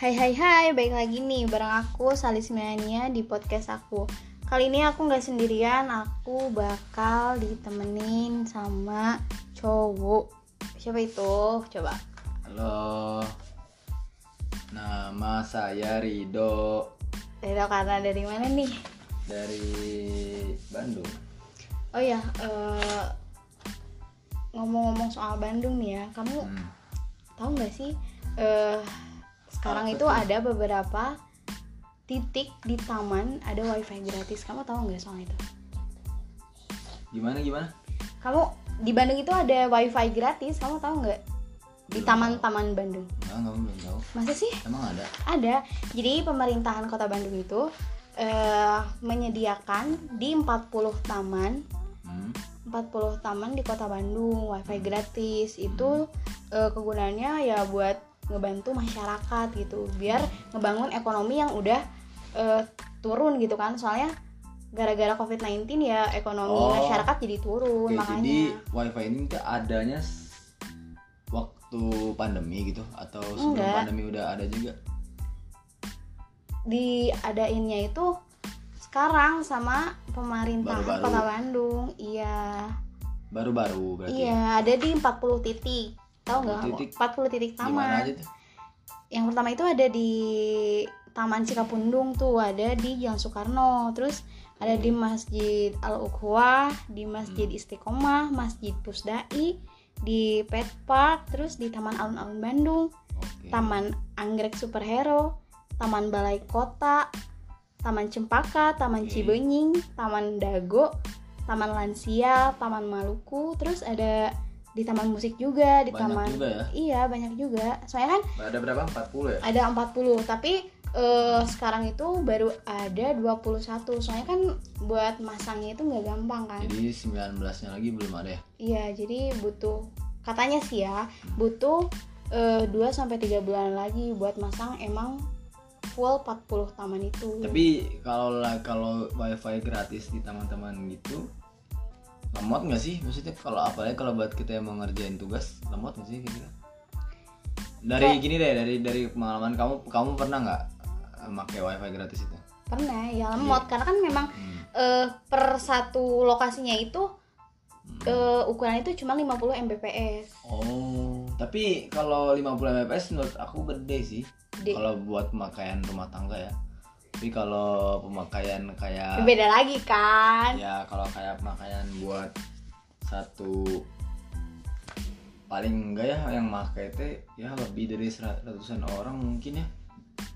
Hai hai hai, baik lagi nih bareng aku Salis Mania di podcast aku Kali ini aku nggak sendirian, aku bakal ditemenin sama cowok Siapa itu? Coba Halo, nama saya Rido Dari karena dari mana nih? dari Bandung. Oh ya, eh, ngomong-ngomong soal Bandung nih ya Kamu Hmm. tahu nggak sih eh sekarang itu ada beberapa titik di taman ada wifi gratis. Kamu tahu nggak soal itu? Gimana gimana? kamu di Bandung itu ada wifi gratis. Kamu tahu nggak? Di taman-taman Bandung. Enggak, kamu belum tahu. masa sih? Emang ada? ada. Jadi pemerintahan kota Bandung itu eh, menyediakan di 40 taman. Hmm. 40 taman di kota Bandung wifi gratis. Itu eh, kegunaannya ya buat ngebantu masyarakat gitu biar ngebangun ekonomi yang udah eh, turun gitu kan soalnya gara-gara COVID-19 ya ekonomi Oh. masyarakat jadi turun Oke, makanya jadi wifi ini tuh adanya waktu pandemi gitu atau sebelum Enggak. pandemi udah ada juga? diadainnya itu sekarang sama pemerintahan Baru-baru. kota Bandung iya Baru-baru berarti. ya? iya ada di 40 titik tahu nggak 40 kamu? titik? 40 titik taman aja tuh? yang pertama itu ada di Taman Cikapundung tuh ada di Jalan Soekarno terus ada di Masjid Al Ukhwah di Masjid Istiqomah Masjid Pusdai di Pet Park terus di Taman Alun-Alun Bandung Oke. Taman Anggrek Superhero Taman Balai Kota Taman Cempaka Taman Oke. Cibenying Taman Dago Taman Lansia Taman Maluku terus ada di Taman Musik juga di Banyak Taman juga ya? iya banyak juga soalnya kan Ada berapa? 40 ya? ada 40 tapi eh, sekarang itu baru ada 21 soalnya kan buat masangnya itu nggak gampang kan Jadi 19-nya lagi belum ada ya? iya jadi butuh katanya sih ya butuh eh, 2 sampai 3 bulan lagi buat masang emang full 40 taman itu Tapi kalau la- kalau wifi gratis di taman-taman gitu lemot nggak sih? Maksudnya kalau apalagi kalau buat kita yang mau ngerjain tugas lemot nggak sih kira-kira? Dari Kayak- gini deh, dari dari pengalaman kamu, kamu pernah nggak eh, pakai wifi gratis itu? pernah ya lemot karena kan memang Hmm. eh, per satu lokasinya itu Hmm. eh, ukuran itu cuma 50 mbps Oh, tapi kalau 50 mbps menurut aku gede sih. Kalau buat pemakaian rumah tangga ya. Tapi kalau pemakaian kayak beda lagi kan? Ya kalau kayak pemakaian buat satu paling enggak ya yang pakai teh ya lebih dari ratusan orang mungkin ya.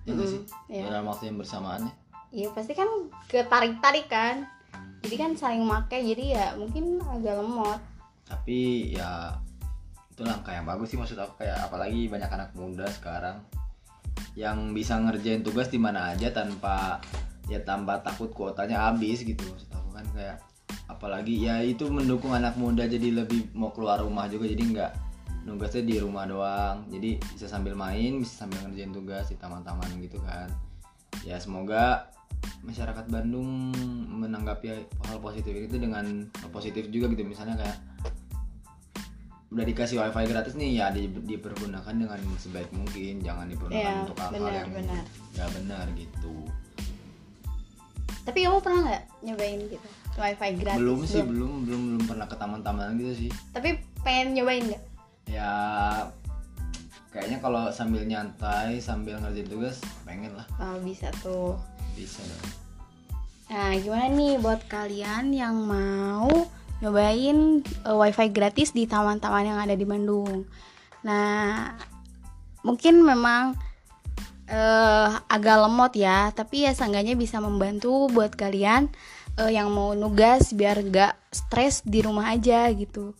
Ya nggak sih? Iya. dalam waktu yang bersamaan ya. Iya pasti kan ketarik-tarik kan? Jadi kan saling make jadi ya mungkin agak lemot. Tapi ya itu langkah yang bagus sih maksud aku kayak apalagi banyak anak muda sekarang yang bisa ngerjain tugas di mana aja tanpa ya tanpa takut kuotanya habis gitu. Maksud aku kan kayak apalagi ya itu mendukung anak muda jadi lebih mau keluar rumah juga. Jadi nggak nugasnya di rumah doang. Jadi bisa sambil main bisa sambil ngerjain tugas di taman-taman gitu kan. Ya semoga masyarakat Bandung menanggapi hal positif itu dengan positif juga gitu. Misalnya kayak udah dikasih wifi gratis nih ya di- dipergunakan dengan sebaik mungkin jangan dipergunakan Iya, untuk hal-hal yang benar. nggak benar gitu Tapi kamu pernah nggak nyobain gitu wifi gratis? belum sih belum belum belum pernah ke taman-taman gitu sih Tapi pengen nyobain nggak? ya kayaknya kalau sambil nyantai sambil ngerjain tugas pengen lah Oh, bisa tuh bisa dong Nah gimana nih buat kalian yang mau nyobain eh, wifi gratis di taman-taman yang ada di Bandung. Nah mungkin memang eh, agak lemot ya tapi ya seenggaknya bisa membantu buat kalian eh, yang mau nugas biar gak stres di rumah aja gitu.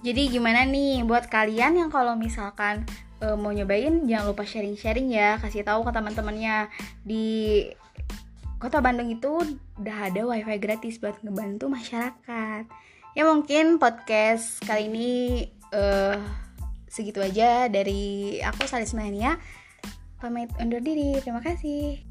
Jadi gimana nih buat kalian yang kalau misalkan eh, mau nyobain jangan lupa sharing-sharing ya kasih tahu ke teman-temannya di kota Bandung itu udah ada wifi gratis buat ngebantu masyarakat. Ya mungkin podcast kali ini eh, segitu aja dari aku Salis Mania pamit undur diri. Terima kasih